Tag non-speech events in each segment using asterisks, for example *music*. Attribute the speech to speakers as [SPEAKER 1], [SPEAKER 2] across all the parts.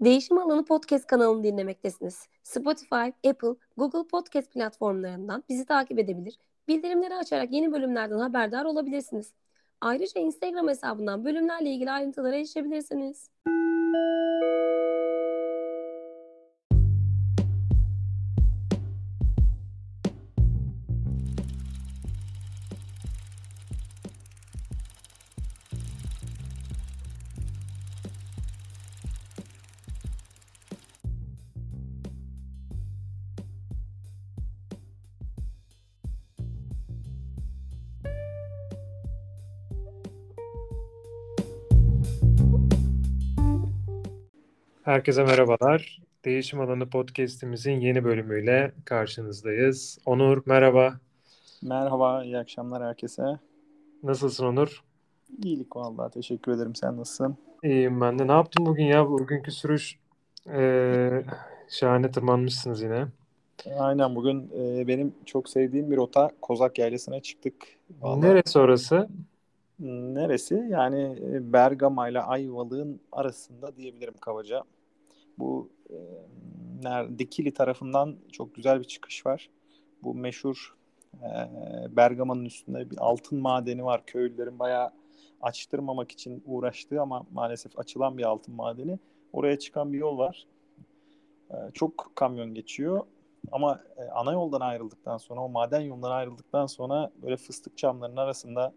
[SPEAKER 1] Değişim Alanı Podcast kanalını dinlemektesiniz. Spotify, Apple, Google Podcast platformlarından bizi takip edebilir, bildirimleri açarak yeni bölümlerden haberdar olabilirsiniz. Ayrıca Instagram hesabından bölümlerle ilgili ayrıntılara erişebilirsiniz.
[SPEAKER 2] Herkese merhabalar. Değişim Alanı Podcast'imizin yeni bölümüyle karşınızdayız. Onur merhaba.
[SPEAKER 3] Merhaba, iyi akşamlar herkese.
[SPEAKER 2] Nasılsın Onur?
[SPEAKER 3] İyilik vallahi, teşekkür ederim. Sen nasılsın?
[SPEAKER 2] İyiyim ben de. Ne yaptın bugün ya? Bugünkü sürüş ee, şahane tırmanmışsınız yine.
[SPEAKER 3] Aynen bugün e, benim çok sevdiğim bir rota Kozak Yaylası'na çıktık. Vallahi.
[SPEAKER 2] Neresi orası?
[SPEAKER 3] Neresi? Yani e, Bergama ile Ayvalık'ın arasında diyebilirim kabaca. Bu e, Dikili tarafından çok güzel bir çıkış var. Bu meşhur e, Bergama'nın üstünde bir altın madeni var. Köylülerin bayağı açtırmamak için uğraştığı ama maalesef açılan bir altın madeni. Oraya çıkan bir yol var. E, çok kamyon geçiyor. Ama e, ana yoldan ayrıldıktan sonra, o maden yolundan ayrıldıktan sonra böyle fıstık çamlarının arasında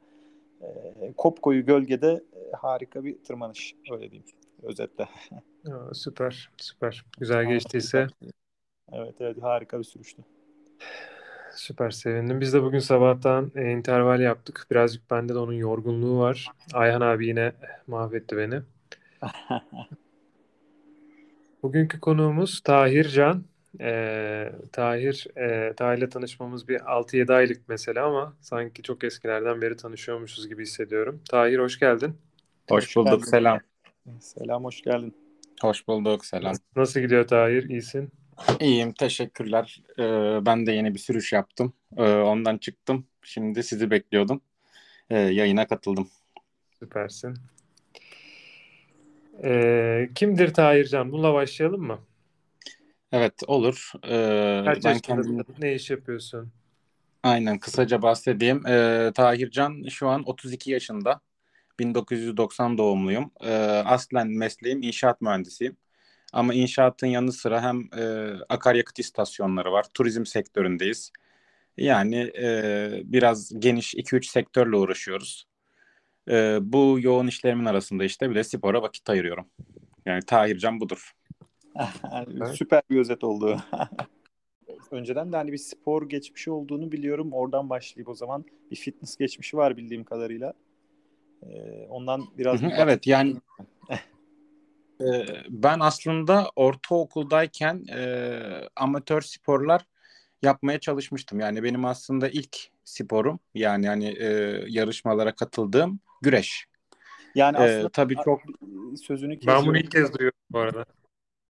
[SPEAKER 3] e, kopkoyu gölgede e, harika bir tırmanış öyle diyeyim özetle.
[SPEAKER 2] Aa, süper, süper. Güzel geçtiyse.
[SPEAKER 3] Evet, evet harika bir sürüştü.
[SPEAKER 2] Süper sevindim. Biz de bugün sabahtan e, interval yaptık. Birazcık bende de onun yorgunluğu var. Ayhan abi yine mahvetti beni. *laughs* Bugünkü konuğumuz Tahir Can. Ee, Tahir, e, Tahir'le tanışmamız bir 6-7 aylık mesela ama sanki çok eskilerden beri tanışıyormuşuz gibi hissediyorum. Tahir hoş geldin.
[SPEAKER 4] Hoş, hoş bulduk,
[SPEAKER 3] geldin.
[SPEAKER 4] selam.
[SPEAKER 3] Selam, hoş geldin.
[SPEAKER 4] Hoş bulduk, selam.
[SPEAKER 2] Nasıl gidiyor Tahir? İyisin?
[SPEAKER 4] İyiyim, teşekkürler. Ee, ben de yeni bir sürüş yaptım. Ee, ondan çıktım. Şimdi sizi bekliyordum. Ee, yayına katıldım.
[SPEAKER 2] Süpersin. Ee, kimdir Tahir Can? Bununla başlayalım mı?
[SPEAKER 4] Evet, olur. Ee,
[SPEAKER 2] Kaç
[SPEAKER 4] ben kendim...
[SPEAKER 2] Ne iş yapıyorsun?
[SPEAKER 4] Aynen, kısaca bahsedeyim. Ee, Tahir Can şu an 32 yaşında. 1990 doğumluyum. Ee, aslen mesleğim inşaat mühendisiyim. Ama inşaatın yanı sıra hem e, akaryakıt istasyonları var. Turizm sektöründeyiz. Yani e, biraz geniş 2-3 sektörle uğraşıyoruz. E, bu yoğun işlerimin arasında işte bir de spora vakit ayırıyorum. Yani Tahircan budur. *laughs*
[SPEAKER 3] Süper bir özet oldu. *laughs* Önceden de hani bir spor geçmişi olduğunu biliyorum. Oradan başlayıp o zaman bir fitness geçmişi var bildiğim kadarıyla. Ee, ondan biraz...
[SPEAKER 4] Hı hı, evet yani *laughs* ben aslında ortaokuldayken e, amatör sporlar yapmaya çalışmıştım. Yani benim aslında ilk sporum yani hani e, yarışmalara katıldığım güreş.
[SPEAKER 3] Yani aslında
[SPEAKER 4] e, tabii çok
[SPEAKER 3] sözünü kesiyorum.
[SPEAKER 2] Ben bunu ilk kez duyuyorum bu arada.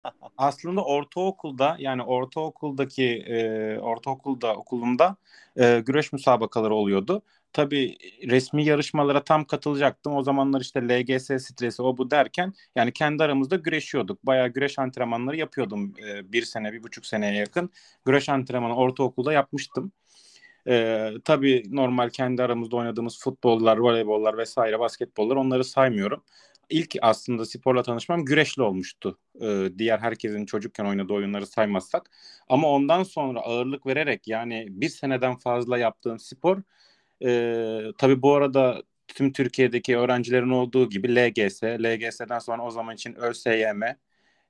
[SPEAKER 2] *laughs*
[SPEAKER 4] Aslında ortaokulda yani ortaokuldaki e, ortaokulda okulumda e, güreş müsabakaları oluyordu. Tabii resmi yarışmalara tam katılacaktım. O zamanlar işte LGS stresi o bu derken yani kendi aramızda güreşiyorduk. Bayağı güreş antrenmanları yapıyordum. E, bir sene, bir buçuk seneye yakın güreş antrenmanı ortaokulda yapmıştım. E, tabii normal kendi aramızda oynadığımız futbollar, voleybollar vesaire basketbollar onları saymıyorum ilk aslında sporla tanışmam güreşle olmuştu. Ee, diğer herkesin çocukken oynadığı oyunları saymazsak. Ama ondan sonra ağırlık vererek yani bir seneden fazla yaptığım spor e, tabii bu arada tüm Türkiye'deki öğrencilerin olduğu gibi LGS, LGS'den sonra o zaman için ÖSYM,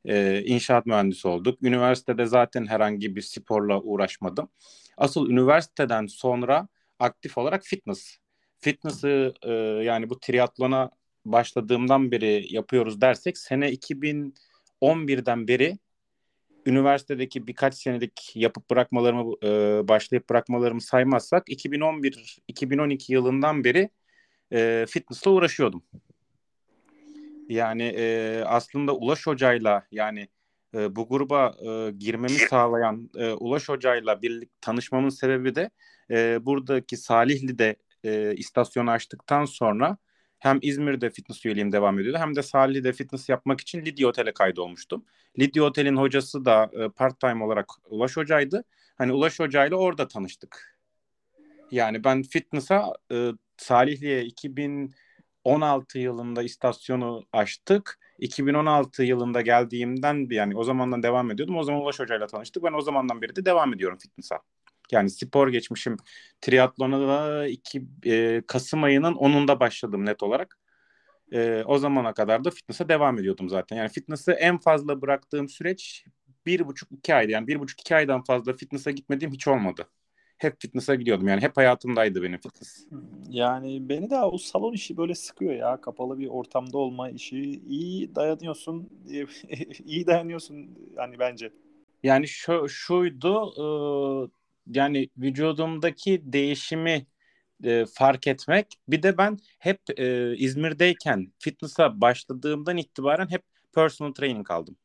[SPEAKER 4] e, inşaat mühendisi olduk. Üniversitede zaten herhangi bir sporla uğraşmadım. Asıl üniversiteden sonra aktif olarak fitness. Fitness'ı e, yani bu triatlona başladığımdan beri yapıyoruz dersek sene 2011'den beri üniversitedeki birkaç senelik yapıp bırakmalarımı e, başlayıp bırakmalarımı saymazsak 2011-2012 yılından beri e, fitness'la uğraşıyordum. Yani e, aslında Ulaş Hoca'yla yani e, bu gruba e, girmemi sağlayan e, Ulaş Hoca'yla birlik tanışmamın sebebi de e, buradaki Salihli'de e, istasyonu açtıktan sonra Hem İzmir'de fitness üyeliğim devam ediyordu hem de Salih'de fitness yapmak için Lidya Otel'e kaydolmuştum. Lidya Otel'in hocası da e, part time olarak Ulaş Hoca'ydı. Hani Ulaş Hoca'yla orada tanıştık. Yani ben fitness'a e, Salihli'ye 2016 yılında istasyonu açtık. 2016 yılında geldiğimden yani o zamandan devam ediyordum. O zaman Ulaş Hoca'yla tanıştık. Ben o zamandan beri de devam ediyorum fitness'a. Yani spor geçmişim. Triatlona da iki, e, Kasım ayının 10'unda başladım net olarak. E, o zamana kadar da fitness'a devam ediyordum zaten. Yani fitness'ı en fazla bıraktığım süreç bir buçuk iki aydı. Yani bir buçuk iki aydan fazla fitness'a gitmediğim hiç olmadı. Hep fitness'a gidiyordum. Yani hep hayatımdaydı benim fitness.
[SPEAKER 3] Yani beni de o salon işi böyle sıkıyor ya. Kapalı bir ortamda olma işi. iyi dayanıyorsun. *laughs* iyi dayanıyorsun yani bence.
[SPEAKER 4] Yani şu, şuydu e, yani vücudumdaki değişimi e, fark etmek. Bir de ben hep e, İzmir'deyken fitness'a başladığımdan itibaren hep personal training aldım.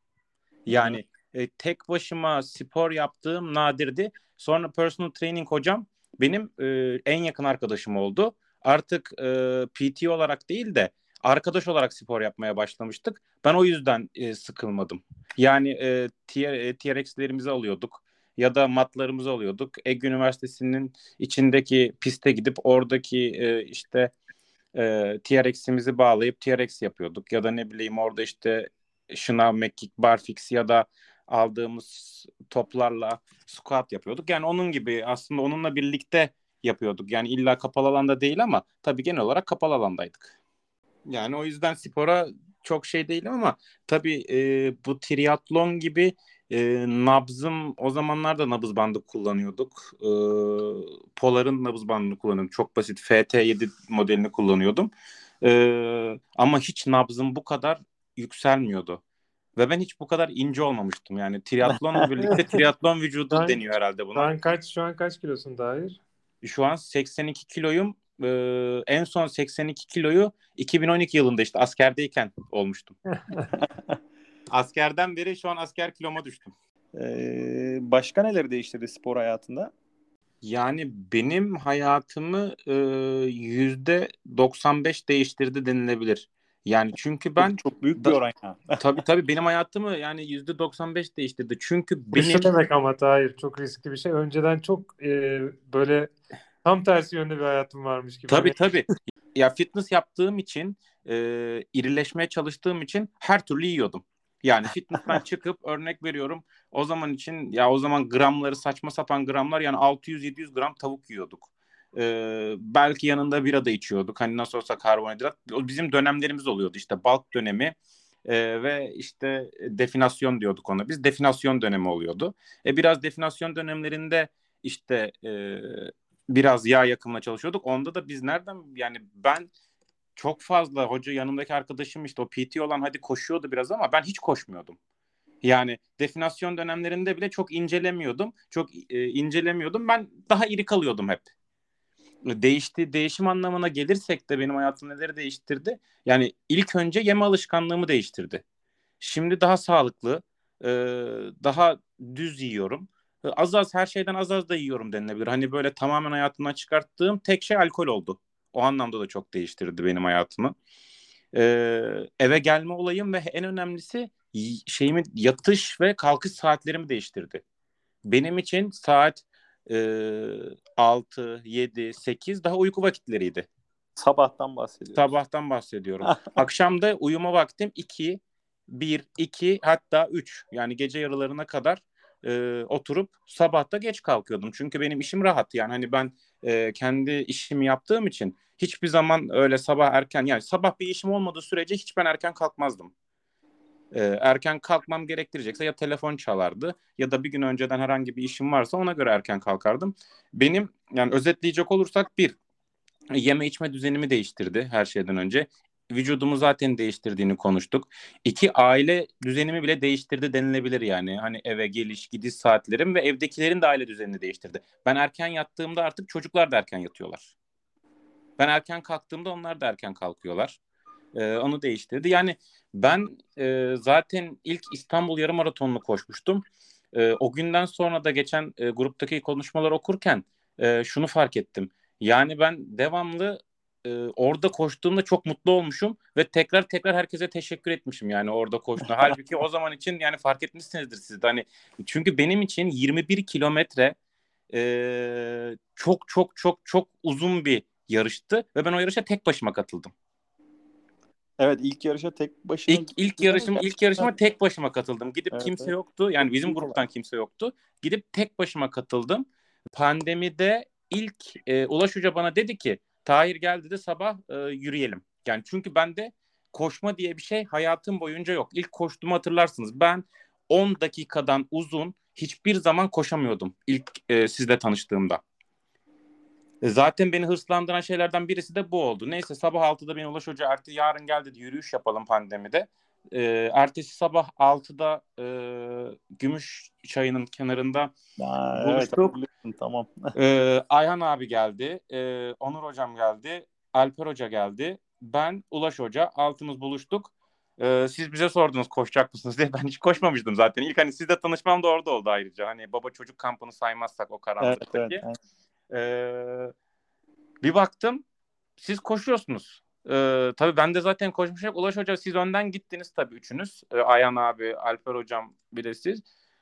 [SPEAKER 4] Yani e, tek başıma spor yaptığım nadirdi. Sonra personal training hocam benim e, en yakın arkadaşım oldu. Artık e, PT olarak değil de arkadaş olarak spor yapmaya başlamıştık. Ben o yüzden e, sıkılmadım. Yani e, TR, e, TRX'lerimizi alıyorduk ya da matlarımızı alıyorduk. Ege Üniversitesi'nin içindeki piste gidip oradaki e, işte e, TRX'imizi bağlayıp TRX yapıyorduk. Ya da ne bileyim orada işte şınav, mekik, barfix ya da aldığımız toplarla squat yapıyorduk. Yani onun gibi aslında onunla birlikte yapıyorduk. Yani illa kapalı alanda değil ama tabii genel olarak kapalı alandaydık. Yani o yüzden spora çok şey değilim ama tabii e, bu triatlon gibi e, nabzım o zamanlarda nabız bandı kullanıyorduk. E, Polar'ın nabız bandını kullanıyordum. Çok basit FT7 modelini kullanıyordum. E, ama hiç nabzım bu kadar yükselmiyordu. Ve ben hiç bu kadar ince olmamıştım. Yani triatlonla *laughs* birlikte triatlon vücudu
[SPEAKER 2] Ben-
[SPEAKER 4] deniyor herhalde buna.
[SPEAKER 2] An kaç şu an kaç kilosun Tahir?
[SPEAKER 4] Şu an 82 kiloyum. Ee, en son 82 kiloyu 2012 yılında işte askerdeyken olmuştum. *laughs* Askerden beri şu an asker kiloma düştüm.
[SPEAKER 3] Ee, başka neleri değiştirdi spor hayatında?
[SPEAKER 4] Yani benim hayatımı e, yüzde 95 değiştirdi denilebilir. Yani çünkü ben
[SPEAKER 3] çok, büyük bir oran ya. *laughs*
[SPEAKER 4] tabii tabii benim hayatımı yani yüzde 95 değiştirdi. Çünkü benim
[SPEAKER 2] şu demek ama Tahir çok riskli bir şey. Önceden çok e, böyle tam tersi yönde bir hayatım varmış gibi.
[SPEAKER 4] Tabii tabii. ya fitness yaptığım için, e, irileşmeye çalıştığım için her türlü yiyordum. Yani fitness'ten çıkıp örnek veriyorum. O zaman için ya o zaman gramları saçma sapan gramlar yani 600-700 gram tavuk yiyorduk. E, belki yanında bira da içiyorduk. Hani nasıl olsa karbonhidrat. Bizim dönemlerimiz oluyordu işte bulk dönemi e, ve işte definasyon diyorduk ona. Biz definasyon dönemi oluyordu. E, biraz definasyon dönemlerinde işte e, biraz yağ yakımına çalışıyorduk. Onda da biz nereden yani ben çok fazla hoca yanımdaki arkadaşım işte o PT olan hadi koşuyordu biraz ama ben hiç koşmuyordum. Yani definasyon dönemlerinde bile çok incelemiyordum. Çok e, incelemiyordum. Ben daha iri kalıyordum hep. Değişti, değişim anlamına gelirsek de benim hayatım neleri değiştirdi? Yani ilk önce yeme alışkanlığımı değiştirdi. Şimdi daha sağlıklı, e, daha düz yiyorum. E, Az az her şeyden az az da yiyorum denilebilir. Hani böyle tamamen hayatımdan çıkarttığım tek şey alkol oldu. O anlamda da çok değiştirdi benim hayatımı. Ee, eve gelme olayım ve en önemlisi şeyimi yatış ve kalkış saatlerimi değiştirdi. Benim için saat e, 6, 7, 8 daha uyku vakitleriydi.
[SPEAKER 3] Sabahtan bahsediyoruz.
[SPEAKER 4] Sabahtan bahsediyorum. *laughs* Akşam da uyuma vaktim 2, 1, 2 hatta 3. Yani gece yarılarına kadar e, oturup sabahta geç kalkıyordum. Çünkü benim işim rahat. Yani hani ben e, kendi işimi yaptığım için hiçbir zaman öyle sabah erken yani sabah bir işim olmadığı sürece hiç ben erken kalkmazdım. E, erken kalkmam gerektirecekse ya telefon çalardı ya da bir gün önceden herhangi bir işim varsa ona göre erken kalkardım. Benim yani özetleyecek olursak bir yeme içme düzenimi değiştirdi her şeyden önce. Vücudumu zaten değiştirdiğini konuştuk. İki aile düzenimi bile değiştirdi denilebilir yani. Hani eve geliş gidiş saatlerim ve evdekilerin de aile düzenini değiştirdi. Ben erken yattığımda artık çocuklar da erken yatıyorlar. Ben erken kalktığımda onlar da erken kalkıyorlar. Ee, onu değiştirdi. Yani ben e, zaten ilk İstanbul yarım maratonunu koşmuştum. E, o günden sonra da geçen e, gruptaki konuşmalar okurken e, şunu fark ettim. Yani ben devamlı e, orada koştuğumda çok mutlu olmuşum ve tekrar tekrar herkese teşekkür etmişim yani orada koştuğumda. *laughs* Halbuki o zaman için yani fark etmişsinizdir siz de hani çünkü benim için 21 kilometre e, çok çok çok çok uzun bir yarıştı ve ben o yarışa tek başıma katıldım.
[SPEAKER 3] Evet ilk yarışa tek başına
[SPEAKER 4] İlk ilk yarışım ilk yarışıma tek başıma katıldım. Gidip
[SPEAKER 3] Evet,
[SPEAKER 4] kimse
[SPEAKER 3] evet.
[SPEAKER 4] yoktu. Yani bizim gruptan kimse yoktu. Gidip tek başıma katıldım. Pandemide ilk e, Ulaş Hoca bana dedi ki Tahir gel dedi sabah e, yürüyelim. Yani çünkü bende koşma diye bir şey hayatım boyunca yok. İlk koştuğumu hatırlarsınız. Ben 10 dakikadan uzun hiçbir zaman koşamıyordum ilk e, sizle tanıştığımda. E, Zaten beni hırslandıran şeylerden birisi de bu oldu. Neyse sabah 6'da beni Ulaş Hoca ertesi yarın gel dedi yürüyüş yapalım pandemide. E, ertesi sabah 6'da e, Gümüş Çayı'nın kenarında
[SPEAKER 3] evet
[SPEAKER 4] Buluştuk.
[SPEAKER 3] tamam.
[SPEAKER 4] e, Ayhan abi geldi, e, Onur Hocam geldi, Alper Hoca geldi, ben Ulaş Hoca altımız buluştuk. E, siz bize sordunuz koşacak mısınız diye *laughs* ben hiç koşmamıştım zaten. İlk hani sizle tanışmam da orada oldu ayrıca. Hani baba çocuk kampını saymazsak o
[SPEAKER 3] Evet,
[SPEAKER 4] karanlıktaki.
[SPEAKER 3] evet, evet.
[SPEAKER 4] Ee, bir baktım siz koşuyorsunuz. Ee, tabii ben de zaten koşmuşum. Ulaş Hoca siz önden gittiniz tabii üçünüz. Ee, Ayhan abi, Alper Hocam bir de siz.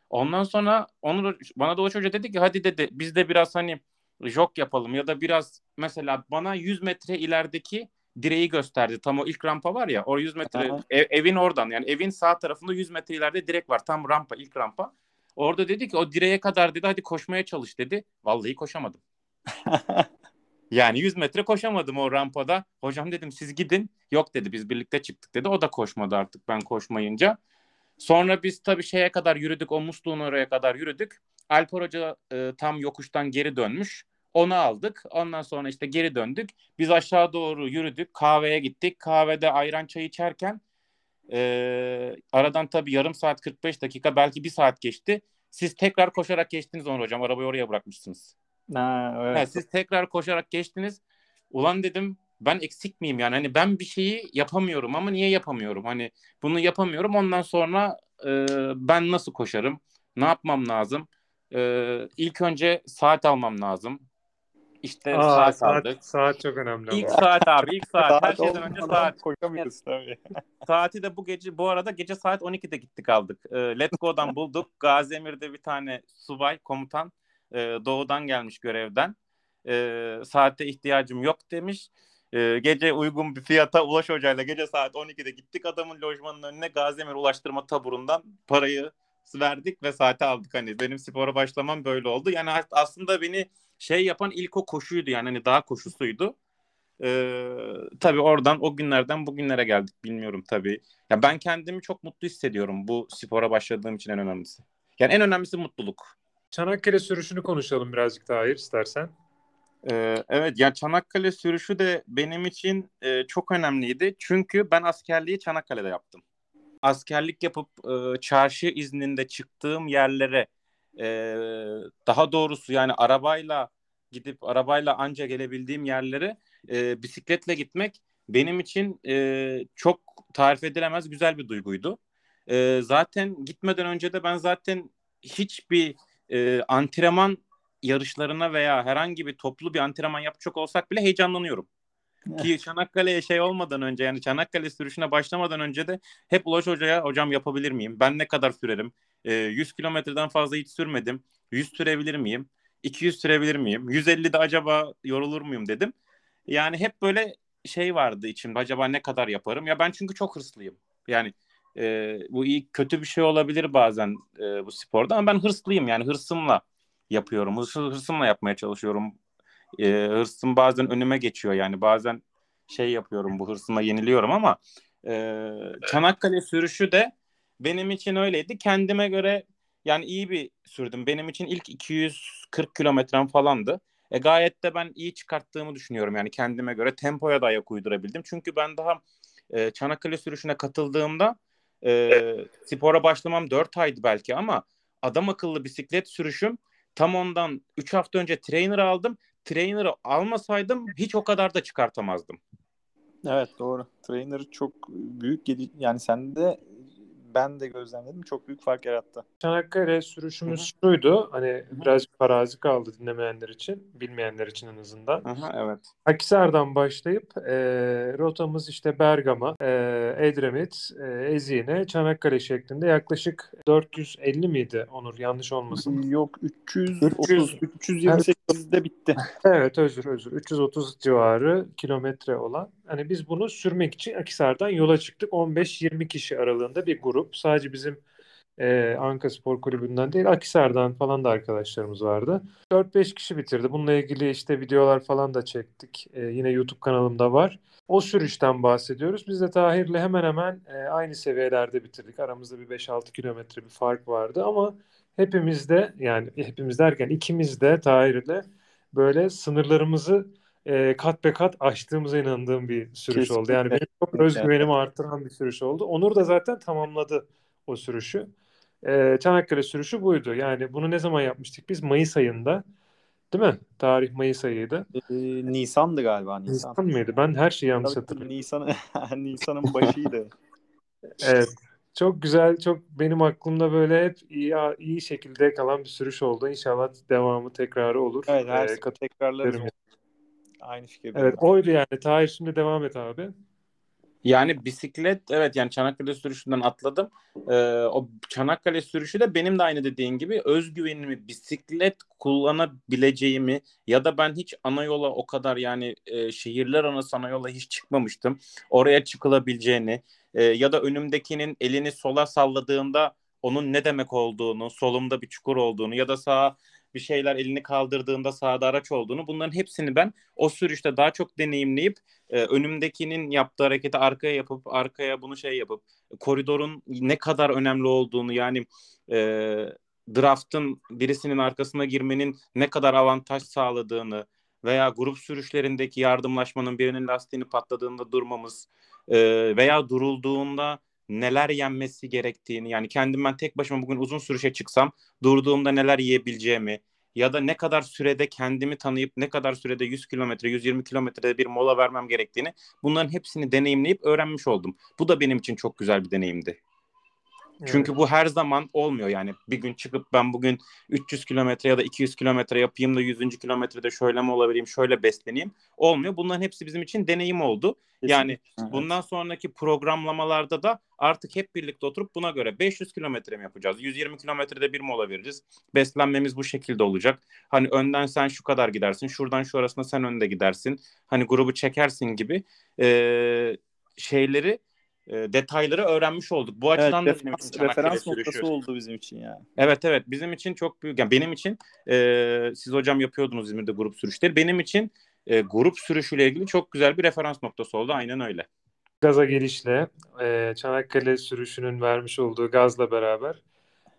[SPEAKER 4] Ondan sonra Onur, bana da Ulaş Hoca dedi ki hadi dedi biz de biraz hani jog yapalım ya da biraz mesela bana 100 metre ilerideki direği gösterdi. Tam o ilk rampa var ya o 100 metre ev- evin oradan yani evin sağ tarafında 100 metre ileride direk var. Tam rampa ilk rampa. Orada dedi ki o direğe kadar dedi hadi koşmaya çalış dedi. Vallahi koşamadım. *laughs* Yani 100 metre koşamadım o rampada. Hocam dedim siz gidin. Yok dedi biz birlikte çıktık dedi. O da koşmadı artık ben koşmayınca. Sonra biz tabii şeye kadar yürüdük. O musluğun oraya kadar yürüdük. Alper Hoca e, tam yokuştan geri dönmüş. Onu aldık. Ondan sonra işte geri döndük. Biz aşağı doğru yürüdük. Kahveye gittik. Kahvede ayran çay içerken e, aradan tabii yarım saat 45 dakika belki bir saat geçti. Siz tekrar koşarak geçtiniz Onur Hocam. Arabayı oraya bırakmışsınız.
[SPEAKER 3] Ha, evet.
[SPEAKER 4] Ha, siz tekrar koşarak geçtiniz. Ulan dedim ben eksik miyim yani? Hani ben bir şeyi yapamıyorum ama niye yapamıyorum? Hani bunu yapamıyorum. Ondan sonra e, ben nasıl koşarım? Ne yapmam lazım? E, ilk önce saat almam lazım. İşte
[SPEAKER 2] Aa,
[SPEAKER 4] saat,
[SPEAKER 2] saat,
[SPEAKER 4] aldık.
[SPEAKER 2] saat çok önemli.
[SPEAKER 4] İlk
[SPEAKER 2] ama.
[SPEAKER 4] saat abi ilk saat. Her şeyden önce saat.
[SPEAKER 3] Koşamıyoruz tabii. *laughs*
[SPEAKER 4] Saati de bu gece bu arada gece saat 12'de gittik aldık. E, Let's Go'dan bulduk. Gaziemir'de bir tane subay komutan e, doğudan gelmiş görevden. E, saate ihtiyacım yok demiş. E, gece uygun bir fiyata Ulaş Hoca'yla gece saat 12'de gittik adamın lojmanının önüne Gaziemir Ulaştırma Taburu'ndan parayı verdik ve saate aldık. Hani benim spora başlamam böyle oldu. Yani aslında beni şey yapan ilk o koşuydu yani hani dağ koşusuydu. Ee, tabii oradan o günlerden bugünlere geldik bilmiyorum tabii. Ya ben kendimi çok mutlu hissediyorum bu spora başladığım için en önemlisi. Yani en önemlisi mutluluk.
[SPEAKER 2] Çanakkale sürüşünü konuşalım birazcık Tahir istersen.
[SPEAKER 4] Ee, evet ya Çanakkale sürüşü de benim için e, çok önemliydi. Çünkü ben askerliği Çanakkale'de yaptım. Askerlik yapıp e, çarşı izninde çıktığım yerlere e, daha doğrusu yani arabayla gidip arabayla anca gelebildiğim yerlere e, bisikletle gitmek benim için e, çok tarif edilemez güzel bir duyguydu. E, zaten gitmeden önce de ben zaten hiçbir e, antrenman yarışlarına veya herhangi bir toplu bir antrenman yapacak olsak bile heyecanlanıyorum. Ki Çanakkale'ye şey olmadan önce yani Çanakkale sürüşüne başlamadan önce de hep Ulaş Hoca'ya hocam yapabilir miyim? Ben ne kadar sürerim? E, 100 kilometreden fazla hiç sürmedim. 100 sürebilir miyim? 200 sürebilir miyim? 150'de acaba yorulur muyum dedim. Yani hep böyle şey vardı içimde acaba ne kadar yaparım? Ya ben çünkü çok hırslıyım. Yani e, bu iyi kötü bir şey olabilir bazen e, bu sporda ama ben hırslıyım yani hırsımla yapıyorum. Hırs, hırsımla yapmaya çalışıyorum. E, hırsım bazen önüme geçiyor yani bazen şey yapıyorum bu hırsıma yeniliyorum ama e, Çanakkale sürüşü de benim için öyleydi. Kendime göre yani iyi bir sürdüm. Benim için ilk 240 kilometrem falandı. E, gayet de ben iyi çıkarttığımı düşünüyorum yani kendime göre tempoya da ayak uydurabildim. Çünkü ben daha e, Çanakkale sürüşüne katıldığımda e, spora başlamam 4 aydı belki ama adam akıllı bisiklet sürüşüm tam ondan 3 hafta önce trainer aldım. Trainer'ı almasaydım hiç o kadar da çıkartamazdım.
[SPEAKER 3] Evet doğru. Trainer çok büyük yani sende ben de gözlemledim. Çok büyük fark yarattı.
[SPEAKER 2] Çanakkale sürüşümüz şuydu. Hani birazcık farazi kaldı dinlemeyenler için, bilmeyenler için en azından.
[SPEAKER 4] Aha, evet.
[SPEAKER 2] Akhisar'dan başlayıp e, rotamız işte Bergama, e, Edremit, e, Ezine, Çanakkale şeklinde yaklaşık 450 miydi Onur yanlış olmasın.
[SPEAKER 3] Yok 330
[SPEAKER 2] 300.
[SPEAKER 3] 328'de bitti. *laughs*
[SPEAKER 2] Evet özür özür 330 civarı kilometre olan. Hani biz bunu sürmek için Akhisar'dan yola çıktık. 15-20 kişi aralığında bir grup. Sadece bizim e, Anka Spor Kulübü'nden değil Akhisar'dan falan da arkadaşlarımız vardı. 4-5 kişi bitirdi. Bununla ilgili işte videolar falan da çektik. E, yine YouTube kanalımda var. O sürüşten bahsediyoruz. Biz de Tahir'le hemen hemen e, aynı seviyelerde bitirdik. Aramızda bir 5-6 kilometre bir fark vardı ama hepimiz de yani hepimiz derken ikimiz de Tahir'le böyle sınırlarımızı e, kat be kat aştığımıza inandığım bir sürüş oldu. Yani benim çok özgüvenimi arttıran bir sürüş oldu. Onur da zaten tamamladı o sürüşü. E, Çanakkale sürüşü buydu. Yani bunu ne zaman yapmıştık biz? Mayıs ayında. Değil mi? Tarih Mayıs ayıydı.
[SPEAKER 3] Ee, Nisan'dı galiba Nisan.
[SPEAKER 2] Nisan mıydı? Ben her şeyi yanlış hatırlıyorum.
[SPEAKER 3] Nisan, *laughs* Nisan'ın başıydı. *laughs*
[SPEAKER 2] Evet. Çok güzel, çok benim aklımda böyle hep iyi iyi şekilde kalan bir sürüş oldu. İnşallah devamı tekrarı olur.
[SPEAKER 3] Evet her
[SPEAKER 2] Ee,
[SPEAKER 3] tekrarlarız.
[SPEAKER 2] ederim.
[SPEAKER 3] Aynı fikirdeyim.
[SPEAKER 2] Evet, oydu yani. Tahir şimdi devam et abi.
[SPEAKER 4] Yani bisiklet evet yani Çanakkale sürüşünden atladım. Ee, o Çanakkale sürüşü de benim de aynı dediğin gibi özgüvenimi bisiklet kullanabileceğimi ya da ben hiç ana yola o kadar yani e, şehirler arası ana yola hiç çıkmamıştım. Oraya çıkılabileceğini e, ya da önümdekinin elini sola salladığında onun ne demek olduğunu, solumda bir çukur olduğunu ya da sağa bir şeyler elini kaldırdığında sağda araç olduğunu bunların hepsini ben o sürüşte daha çok deneyimleyip e, önümdekinin yaptığı hareketi arkaya yapıp arkaya bunu şey yapıp koridorun ne kadar önemli olduğunu yani e, draftın birisinin arkasına girmenin ne kadar avantaj sağladığını veya grup sürüşlerindeki yardımlaşmanın birinin lastiğini patladığında durmamız e, veya durulduğunda neler yenmesi gerektiğini yani kendim ben tek başıma bugün uzun sürüşe çıksam durduğumda neler yiyebileceğimi ya da ne kadar sürede kendimi tanıyıp ne kadar sürede 100 kilometre 120 kilometrede bir mola vermem gerektiğini bunların hepsini deneyimleyip öğrenmiş oldum. Bu da benim için çok güzel bir deneyimdi. Çünkü bu her zaman olmuyor yani bir gün çıkıp ben bugün 300 kilometre ya da 200 kilometre yapayım da 100. kilometrede şöyle mi olabileyim şöyle besleneyim olmuyor. Bunların hepsi bizim için deneyim oldu. Yani
[SPEAKER 3] Evet.
[SPEAKER 4] bundan sonraki programlamalarda da artık hep birlikte oturup buna göre 500 kilometre mi yapacağız? 120 kilometrede bir mola veririz. Beslenmemiz bu şekilde olacak. Hani önden sen şu kadar gidersin, şuradan şu arasında sen önde gidersin. Hani grubu çekersin gibi eee, şeyleri e, detayları öğrenmiş olduk. Bu
[SPEAKER 3] Evet,
[SPEAKER 4] açıdan da benim için
[SPEAKER 3] referans, noktası oldu bizim için yani.
[SPEAKER 4] Evet evet bizim için çok büyük. Yani benim için e, siz hocam yapıyordunuz İzmir'de grup sürüşleri. Benim için e, grup sürüşüyle ilgili çok güzel bir referans noktası oldu. Aynen öyle.
[SPEAKER 2] Gaza gelişle e, Çanakkale sürüşünün vermiş olduğu gazla beraber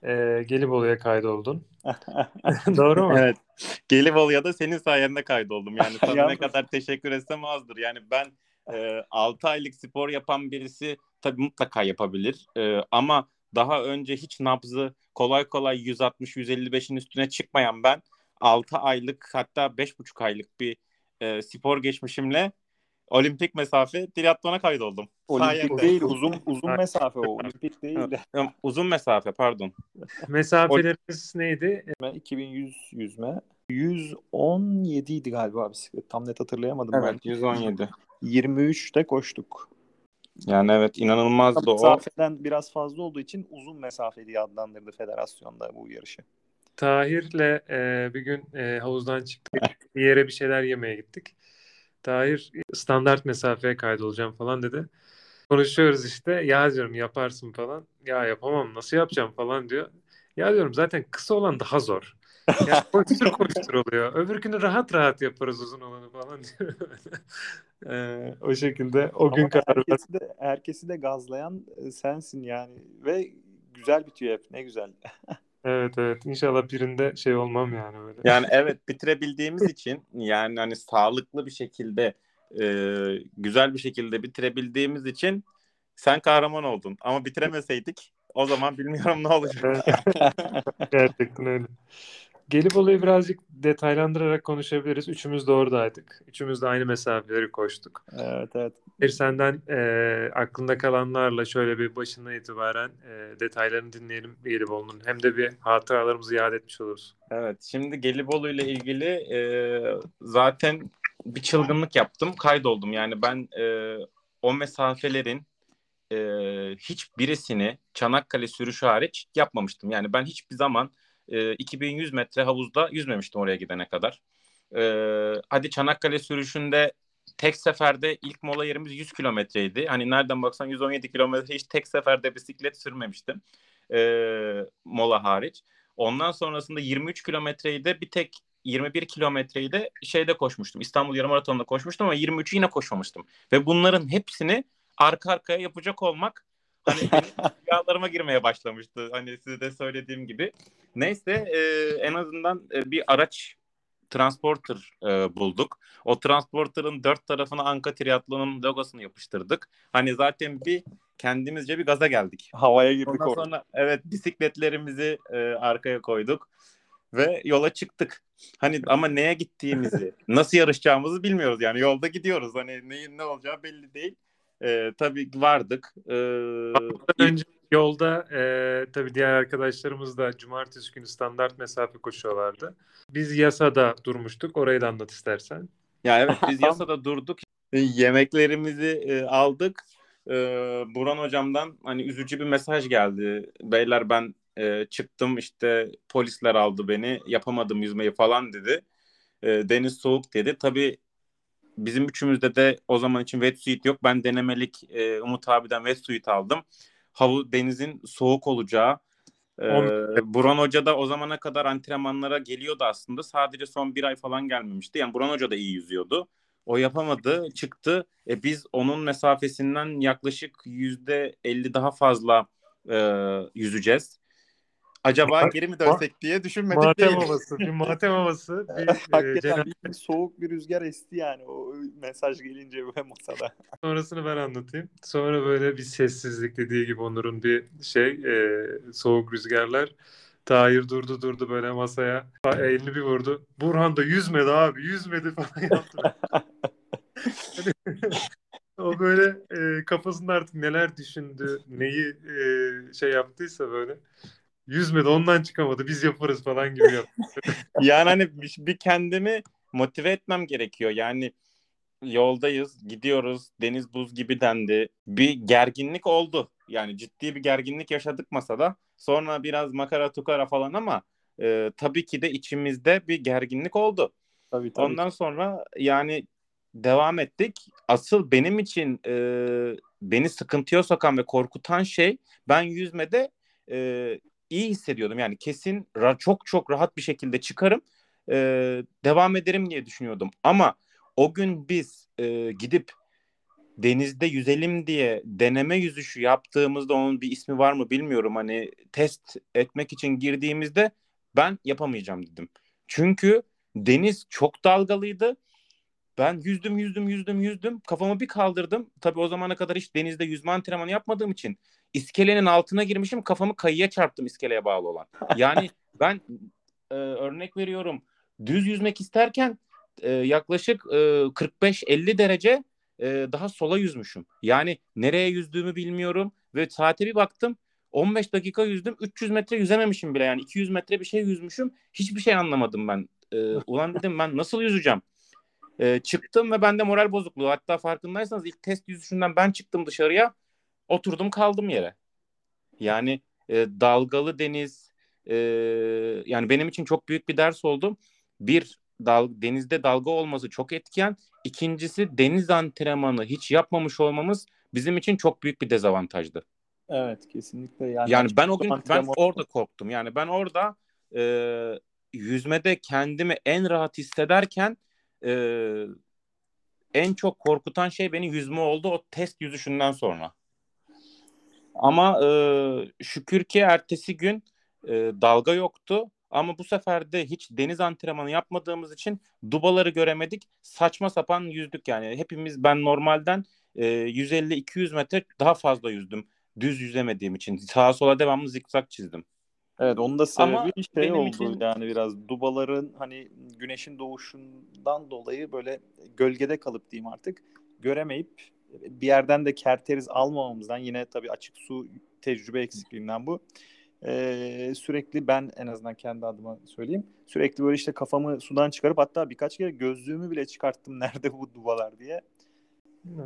[SPEAKER 2] e, Gelibolu'ya kaydoldun. *laughs* Doğru mu?
[SPEAKER 4] Evet. Gelibolu'ya da senin sayende kaydoldum. Yani sana *laughs* ne kadar teşekkür etsem azdır. Yani ben e, 6 aylık spor yapan birisi tabii mutlaka yapabilir. E, ama daha önce hiç nabzı kolay kolay 160-155'in üstüne çıkmayan ben 6 aylık hatta 5,5 aylık bir e, spor geçmişimle olimpik mesafe triatlona kaydoldum.
[SPEAKER 3] Olimpik
[SPEAKER 4] Sayende.
[SPEAKER 3] değil uzun uzun mesafe o. Olimpik değil de. *laughs*
[SPEAKER 4] Uzun mesafe pardon.
[SPEAKER 2] Mesafelerimiz neydi?
[SPEAKER 3] 2100 yüzme. 117 idi galiba bisiklet. Tam net hatırlayamadım ben.
[SPEAKER 4] Evet 117.
[SPEAKER 3] 23'te koştuk.
[SPEAKER 4] Yani evet inanılmazdı o.
[SPEAKER 3] Mesafeden biraz fazla olduğu için uzun mesafe diye adlandırdı federasyonda bu yarışı.
[SPEAKER 2] Tahir'le e, bir gün e, havuzdan çıktık. Bir yere bir şeyler yemeye gittik. Tahir standart mesafeye kaydolacağım falan dedi. Konuşuyoruz işte. Ya diyorum yaparsın falan. Ya yapamam nasıl yapacağım falan diyor. Ya diyorum zaten kısa olan daha zor. Ya *laughs* koştur koştur oluyor. Öbür günü rahat rahat yaparız uzun olanı falan diyor. *laughs* E, o şekilde o gün
[SPEAKER 3] Ama
[SPEAKER 2] karar verdim.
[SPEAKER 3] herkesi de, herkesi de gazlayan e, sensin yani. Ve güzel bitiyor hep. Ne güzel. *laughs*
[SPEAKER 2] Evet evet. İnşallah birinde şey olmam yani öyle.
[SPEAKER 4] Yani evet bitirebildiğimiz için yani hani sağlıklı bir şekilde e, güzel bir şekilde bitirebildiğimiz için sen kahraman oldun. Ama bitiremeseydik o zaman bilmiyorum ne olacak.
[SPEAKER 2] Gerçekten öyle. Gelibolu'yu birazcık detaylandırarak konuşabiliriz. Üçümüz de oradaydık. Üçümüz de aynı mesafeleri koştuk.
[SPEAKER 3] Evet evet.
[SPEAKER 2] Bir senden e, aklında kalanlarla şöyle bir başından itibaren e, detaylarını dinleyelim Gelibolu'nun. Hem de bir hatıralarımızı yad etmiş oluruz.
[SPEAKER 4] Evet, şimdi Gelibolu ile ilgili e, zaten bir çılgınlık yaptım, kaydoldum. Yani ben e, o mesafelerin e, hiçbirisini Çanakkale sürüşü hariç yapmamıştım. Yani ben hiçbir zaman e, 2100 metre havuzda yüzmemiştim oraya gidene kadar. E, hadi Çanakkale sürüşünde tek seferde ilk mola yerimiz 100 kilometreydi. Hani nereden baksan 117 kilometre hiç tek seferde bisiklet sürmemiştim. E, mola hariç. Ondan sonrasında 23 kilometreyi de bir tek 21 kilometreyi de şeyde koşmuştum. İstanbul Yarımaraton'da koşmuştum ama 23'ü yine koşmamıştım. Ve bunların hepsini arka arkaya yapacak olmak hani rüyalarıma girmeye başlamıştı. Hani size de söylediğim gibi. Neyse e, en azından e, bir araç transporter e, bulduk. O transporter'ın dört tarafına Anka Triathlon'un logosunu yapıştırdık. Hani zaten bir kendimizce bir gaza geldik.
[SPEAKER 3] Havaya girdik
[SPEAKER 4] Ondan
[SPEAKER 3] orada.
[SPEAKER 4] sonra evet bisikletlerimizi e, arkaya koyduk ve yola çıktık. Hani ama neye gittiğimizi, *laughs* nasıl yarışacağımızı bilmiyoruz yani yolda gidiyoruz. Hani neyin ne olacağı belli değil. E, tabii vardık. E,
[SPEAKER 2] Önce yolda e, tabii diğer arkadaşlarımız da cumartesi günü standart mesafe koşuyorlardı. Biz yasada durmuştuk. Orayı da anlat istersen.
[SPEAKER 4] Ya evet biz *laughs* yasada durduk. E, Yemeklerimizi e, aldık. E, Buran hocamdan hani üzücü bir mesaj geldi. Beyler ben e, çıktım işte polisler aldı beni. Yapamadım yüzmeyi falan dedi. E, deniz soğuk dedi. Tabii bizim üçümüzde de o zaman için wetsuit yok. Ben denemelik e, Umut abiden wetsuit aldım. Havu denizin soğuk olacağı. E, Buran Hoca da o zamana kadar antrenmanlara geliyordu aslında. Sadece son bir ay falan gelmemişti. Yani Buran Hoca da iyi yüzüyordu. O yapamadı, çıktı. E, biz onun mesafesinden yaklaşık yüzde elli daha fazla e, yüzeceğiz. Acaba geri mi dönsek diye düşünmedik
[SPEAKER 2] Matem
[SPEAKER 4] değil.
[SPEAKER 2] havası, bir matem havası, *laughs* bir e,
[SPEAKER 3] Hakikaten bir, bir soğuk bir rüzgar esti yani o mesaj gelince ve masada. *laughs*
[SPEAKER 2] sonrasını ben anlatayım. Sonra böyle bir sessizlik dediği gibi Onur'un bir şey, e, soğuk rüzgarlar. Tahir durdu durdu böyle masaya. Elini bir vurdu. Burhan da yüzmedi abi, yüzmedi falan *laughs* yaptı. O böyle e, kafasında artık neler düşündü, neyi e, şey yaptıysa böyle yüzmedi, ondan çıkamadı. Biz yaparız falan gibi yaptı. *laughs*
[SPEAKER 4] Yani hani bir, bir kendimi motive etmem gerekiyor. Yani yoldayız, gidiyoruz. Deniz buz gibi dendi. Bir gerginlik oldu. Yani ciddi bir gerginlik yaşadık masada. Sonra biraz makara tukara falan ama e, tabii ki de içimizde bir gerginlik oldu.
[SPEAKER 3] Tabii tabii.
[SPEAKER 4] Ondan sonra yani devam ettik. Asıl benim için e, beni sıkıntıya sokan ve korkutan şey ben yüzmede e, iyi hissediyordum. Yani kesin çok çok rahat bir şekilde çıkarım e, devam ederim diye düşünüyordum. Ama o gün biz e, gidip denizde yüzelim diye deneme yüzüşü yaptığımızda onun bir ismi var mı bilmiyorum. Hani test etmek için girdiğimizde ben yapamayacağım dedim. Çünkü deniz çok dalgalıydı. Ben yüzdüm yüzdüm yüzdüm yüzdüm. Kafamı bir kaldırdım. Tabii o zamana kadar hiç denizde yüzme antrenmanı yapmadığım için iskelenin altına girmişim. Kafamı kayıya çarptım iskeleye bağlı olan. Yani *laughs* ben e, örnek veriyorum. Düz yüzmek isterken e, yaklaşık e, 45-50 derece e, daha sola yüzmüşüm. Yani nereye yüzdüğümü bilmiyorum ve saate bir baktım 15 dakika yüzdüm 300 metre yüzememişim bile yani 200 metre bir şey yüzmüşüm hiçbir şey anlamadım ben. E, ulan dedim ben nasıl yüzeceğim? E, çıktım ve bende moral bozukluğu hatta farkındaysanız ilk test yüzüşünden ben çıktım dışarıya oturdum kaldım yere. Yani e, dalgalı deniz e, yani benim için çok büyük bir ders oldu. Bir dal, denizde dalga olması çok etken. İkincisi deniz antrenmanı hiç yapmamış olmamız bizim için çok büyük bir dezavantajdı.
[SPEAKER 3] Evet kesinlikle yani.
[SPEAKER 4] Yani ben o gün ben orada korktum. Yani ben orada e, yüzmede kendimi en rahat hissederken e, en çok korkutan şey beni yüzme oldu o test yüzüşünden sonra. Ama e, şükür ki ertesi gün e, dalga yoktu. Ama bu sefer de hiç deniz antrenmanı yapmadığımız için dubaları göremedik. Saçma sapan yüzdük yani. Hepimiz ben normalden e, 150-200 metre daha fazla yüzdüm. Düz yüzemediğim için. Sağa sola devamlı zikzak çizdim.
[SPEAKER 3] Evet onun da sebebi
[SPEAKER 4] Ama
[SPEAKER 3] şey oldu
[SPEAKER 4] için-
[SPEAKER 3] yani biraz dubaların hani güneşin doğuşundan dolayı böyle gölgede kalıp diyeyim artık göremeyip bir yerden de kerteriz almamamızdan yine tabii açık su tecrübe eksikliğinden bu. Ee, sürekli ben en azından kendi adıma söyleyeyim. Sürekli böyle işte kafamı sudan çıkarıp hatta birkaç kere gözlüğümü bile çıkarttım *laughs* nerede bu dubalar diye.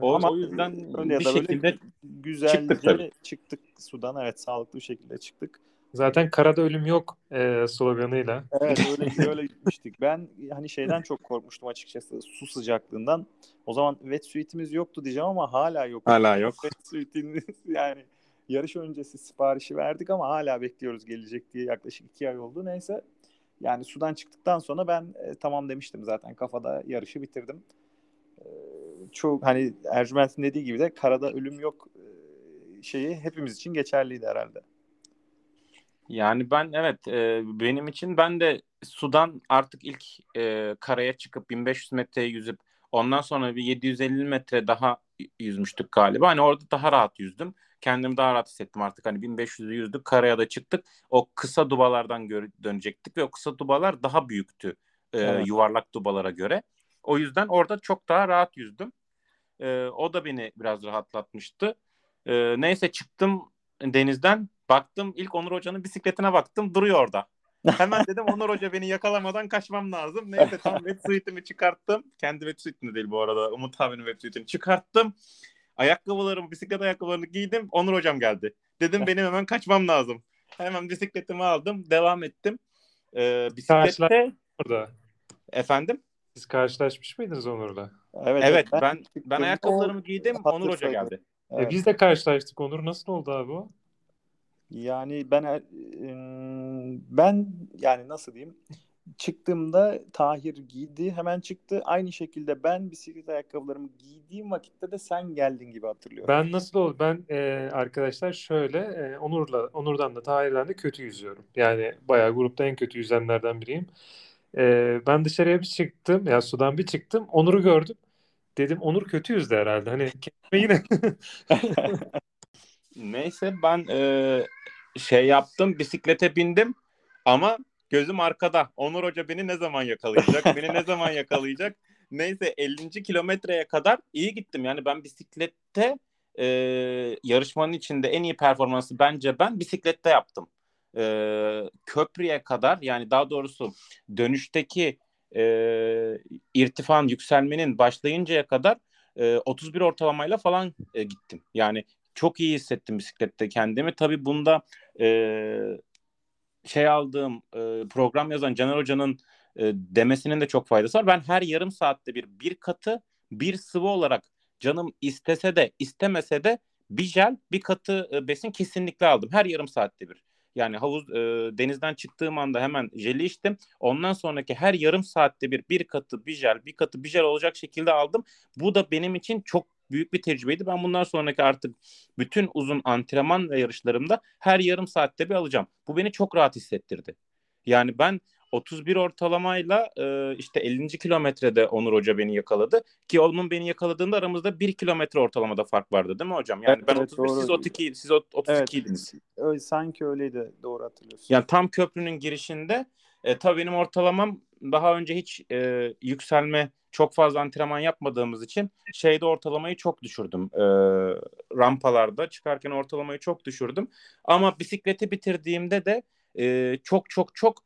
[SPEAKER 4] O,
[SPEAKER 3] Ama
[SPEAKER 4] o yüzden
[SPEAKER 3] öyle ya
[SPEAKER 4] bir
[SPEAKER 3] da böyle
[SPEAKER 4] şekilde
[SPEAKER 3] güzelce
[SPEAKER 4] çıktık tabii.
[SPEAKER 3] çıktık sudan evet sağlıklı bir şekilde çıktık.
[SPEAKER 2] Zaten karada ölüm yok e, sloganıyla.
[SPEAKER 3] Evet öyle *laughs* öyle gitmiştik. Ben hani şeyden çok korkmuştum açıkçası su sıcaklığından. O zaman wetsuit'imiz yoktu diyeceğim ama hala yok.
[SPEAKER 4] hala yok.
[SPEAKER 3] Wetsuit'imiz *laughs* yani yarış öncesi siparişi verdik ama hala bekliyoruz gelecek diye yaklaşık iki ay oldu. Neyse yani sudan çıktıktan sonra ben e, tamam demiştim zaten kafada yarışı bitirdim. E, çok hani Ercüment'in dediği gibi de karada ölüm yok e, şeyi hepimiz için geçerliydi herhalde.
[SPEAKER 4] Yani ben evet e, benim için ben de sudan artık ilk e, karaya çıkıp 1500 metreye yüzüp ondan sonra bir 750 metre daha yüzmüştük galiba. Hani orada daha rahat yüzdüm. Kendimi daha rahat hissettim artık. Hani 1500'ü yüzdük karaya da çıktık. O kısa dubalardan dönecektik ve o kısa dubalar daha büyüktü e,
[SPEAKER 3] Evet.
[SPEAKER 4] yuvarlak dubalara göre. O yüzden orada çok daha rahat yüzdüm. E, o da beni biraz rahatlatmıştı. E, neyse çıktım denizden. Baktım ilk Onur Hoca'nın bisikletine baktım duruyor orada. Hemen dedim *laughs* Onur Hoca beni yakalamadan kaçmam lazım. Neyse tam wetsuit'imi çıkarttım. Kendi wetsuit'ini değil bu arada. Umut abinin wetsuit'ini çıkarttım. Ayakkabılarımı, bisiklet ayakkabılarını giydim. Onur Hocam geldi. Dedim benim hemen kaçmam lazım. Hemen bisikletimi aldım. Devam ettim. Ee, bisiklette
[SPEAKER 2] Orada.
[SPEAKER 4] efendim.
[SPEAKER 2] Siz karşılaşmış mıydınız Onur'la?
[SPEAKER 3] Evet,
[SPEAKER 4] Evet ben ben
[SPEAKER 3] çıktığımda
[SPEAKER 4] ayakkabılarımı giydim. Onur Hoca geldi.
[SPEAKER 2] E,
[SPEAKER 3] Evet.
[SPEAKER 2] biz de karşılaştık Onur. Nasıl oldu abi o?
[SPEAKER 3] Yani ben ben yani nasıl diyeyim çıktığımda Tahir giydi hemen çıktı. Aynı şekilde ben bisiklet ayakkabılarımı giydiğim vakitte de sen geldin gibi hatırlıyorum.
[SPEAKER 2] Ben nasıl oldu? Ben e, arkadaşlar şöyle e, Onur'la Onur'dan da Tahir'den de kötü yüzüyorum. Yani bayağı grupta en kötü yüzenlerden biriyim. E, ben dışarıya bir çıktım. Ya sudan bir çıktım. Onur'u gördüm. Dedim Onur kötü yüzdü herhalde. Hani yine *laughs* *laughs*
[SPEAKER 4] Neyse ben e, şey yaptım bisiklete bindim ama gözüm arkada. Onur Hoca beni ne zaman yakalayacak? *laughs* beni ne zaman yakalayacak? Neyse 50. kilometreye kadar iyi gittim. Yani ben bisiklette e, yarışmanın içinde en iyi performansı bence ben bisiklette yaptım. E, köprüye kadar yani daha doğrusu dönüşteki e, irtifan yükselmenin başlayıncaya kadar e, 31 ortalamayla falan e, gittim. Yani çok iyi hissettim bisiklette kendimi. Tabii bunda e, şey aldığım e, program yazan Caner Hoca'nın e, demesinin de çok faydası var. Ben her yarım saatte bir bir katı bir sıvı olarak canım istese de istemese de bir jel bir katı e, besin kesinlikle aldım. Her yarım saatte bir. Yani havuz e, denizden çıktığım anda hemen jeli içtim. Ondan sonraki her yarım saatte bir bir katı bir jel bir katı bir jel olacak şekilde aldım. Bu da benim için çok büyük bir tecrübeydi. Ben bundan sonraki artık bütün uzun antrenman ve yarışlarımda her yarım saatte bir alacağım. Bu beni çok rahat hissettirdi. Yani ben 31 ortalamayla e, işte 50. kilometrede Onur Hoca beni yakaladı. Ki onun beni yakaladığında aramızda 1 kilometre ortalamada fark vardı değil mi hocam? Yani
[SPEAKER 3] Evet,
[SPEAKER 4] ben
[SPEAKER 3] evet,
[SPEAKER 4] 31 siz
[SPEAKER 3] doğru.
[SPEAKER 4] 32 siz 32'ydiniz.
[SPEAKER 3] Öyle, sanki öyleydi doğru hatırlıyorsun.
[SPEAKER 4] Yani tam köprünün girişinde e, tabii benim ortalamam daha önce hiç e, yükselme çok fazla antrenman yapmadığımız için şeyde ortalamayı çok düşürdüm. E, rampalarda çıkarken ortalamayı çok düşürdüm. Ama bisikleti bitirdiğimde de e, çok çok çok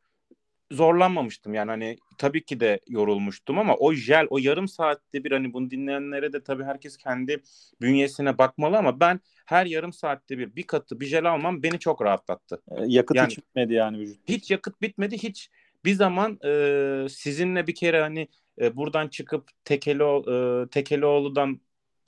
[SPEAKER 4] zorlanmamıştım. Yani hani tabii ki de yorulmuştum ama o jel o yarım saatte bir hani bunu dinleyenlere de tabii herkes kendi bünyesine bakmalı ama ben her yarım saatte bir bir katı bir jel almam beni çok rahatlattı.
[SPEAKER 3] E, yakıt
[SPEAKER 4] Yani-
[SPEAKER 3] hiç bitmedi yani vücut.
[SPEAKER 4] Hiç yakıt bitmedi. Hiç bir zaman e, sizinle bir kere hani e, buradan çıkıp Tekeli, e, Tekelioğlu'dan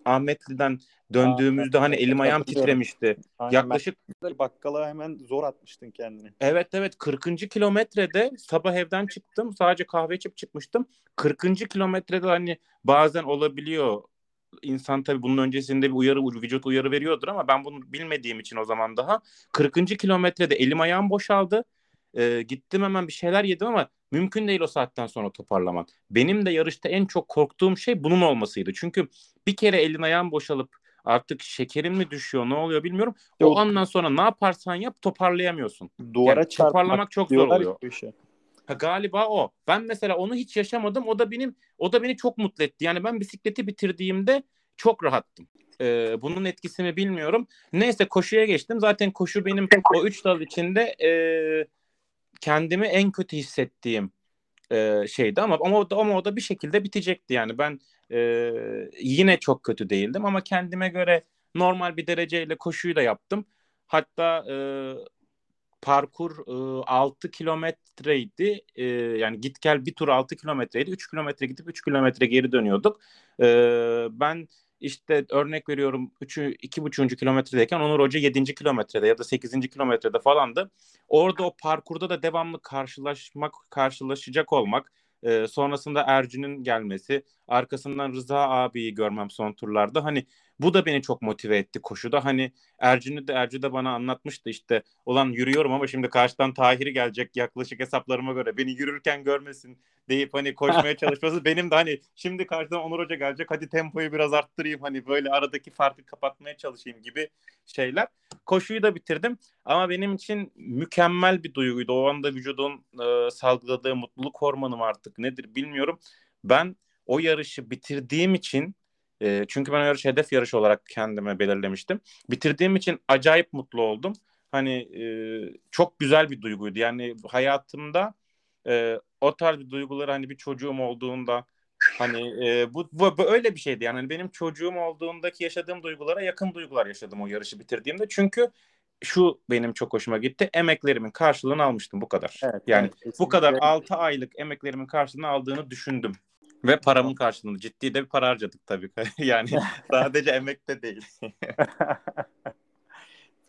[SPEAKER 4] Ahmetli'den döndüğümüzde
[SPEAKER 3] Aa,
[SPEAKER 4] hani elim ayağım titremişti.
[SPEAKER 3] Aynen,
[SPEAKER 4] Yaklaşık
[SPEAKER 3] bakkala hemen zor atmıştın kendini.
[SPEAKER 4] evet evet 40. kilometrede sabah evden çıktım. Sadece kahve içip çıkmıştım. 40. kilometrede hani bazen olabiliyor. İnsan tabii bunun öncesinde bir uyarı vücut uyarı veriyordur ama ben bunu bilmediğim için o zaman daha 40. kilometrede elim ayağım boşaldı. Ee, gittim hemen bir şeyler yedim ama mümkün değil o saatten sonra toparlaman. Benim de yarışta en çok korktuğum şey bunun olmasıydı. Çünkü bir kere elin ayağın boşalıp artık şekerin mi düşüyor ne oluyor bilmiyorum.
[SPEAKER 3] Yok.
[SPEAKER 4] O andan sonra ne yaparsan yap toparlayamıyorsun.
[SPEAKER 3] Duvara
[SPEAKER 4] Yani
[SPEAKER 3] çarpmak
[SPEAKER 4] toparlamak çok zor oluyor.
[SPEAKER 3] işe.
[SPEAKER 4] Ha, galiba o. Ben mesela onu hiç yaşamadım. O da benim o da beni çok mutlu etti. Yani ben bisikleti bitirdiğimde çok rahattım. Ee, bunun etkisini bilmiyorum. Neyse koşuya geçtim. Zaten koşu benim o üç dal içinde e, kendimi en kötü hissettiğim e, şeydi ama ama o da, ama o da bir şekilde bitecekti yani. Ben e, yine çok kötü değildim ama kendime göre normal bir dereceyle koşuyu da yaptım. Hatta e, parkur e, 6 kilometreydi. E, yani git gel bir tur 6 kilometreydi. 3 kilometre gidip 3 kilometre geri dönüyorduk. E, ben işte örnek veriyorum 3'ü 2,5. kilometredeyken Onur Hoca 7. kilometrede ya da 8. kilometrede falandı. Orada o parkurda da devamlı karşılaşmak, karşılaşacak olmak, e, sonrasında Ercün'ün gelmesi, arkasından Rıza abiyi görmem son turlarda. Hani bu da beni çok motive etti koşuda. Hani Ercün'ü de Ercü de bana anlatmıştı işte. Olan yürüyorum ama şimdi karşıdan Tahir'i gelecek yaklaşık hesaplarıma göre. Beni yürürken görmesin deyip hani koşmaya *laughs* çalışması benim de hani şimdi karşıdan Onur Hoca gelecek hadi tempoyu biraz arttırayım hani böyle aradaki farkı kapatmaya çalışayım gibi şeyler. Koşuyu da bitirdim ama benim için mükemmel bir duyguydu. O anda vücudun e, salgıladığı mutluluk hormonu artık nedir bilmiyorum. Ben o yarışı bitirdiğim için e, çünkü ben o yarışı hedef yarışı olarak kendime belirlemiştim. Bitirdiğim için acayip mutlu oldum. Hani e, çok güzel bir duyguydu. Yani hayatımda e, o tarz bir duyguları hani bir çocuğum olduğunda hani e, bu, bu, bu öyle bir şeydi yani Hani benim çocuğum olduğundaki yaşadığım duygulara yakın duygular yaşadım o yarışı bitirdiğimde çünkü şu benim çok hoşuma gitti emeklerimin karşılığını almıştım bu kadar
[SPEAKER 3] Evet,
[SPEAKER 4] yani
[SPEAKER 3] evet,
[SPEAKER 4] bu kadar
[SPEAKER 3] kesinlikle.
[SPEAKER 4] 6 aylık emeklerimin karşılığını aldığını düşündüm ve paramın karşılığını ciddi de bir para harcadık tabii *laughs* yani *laughs* sadece emekte değil *laughs*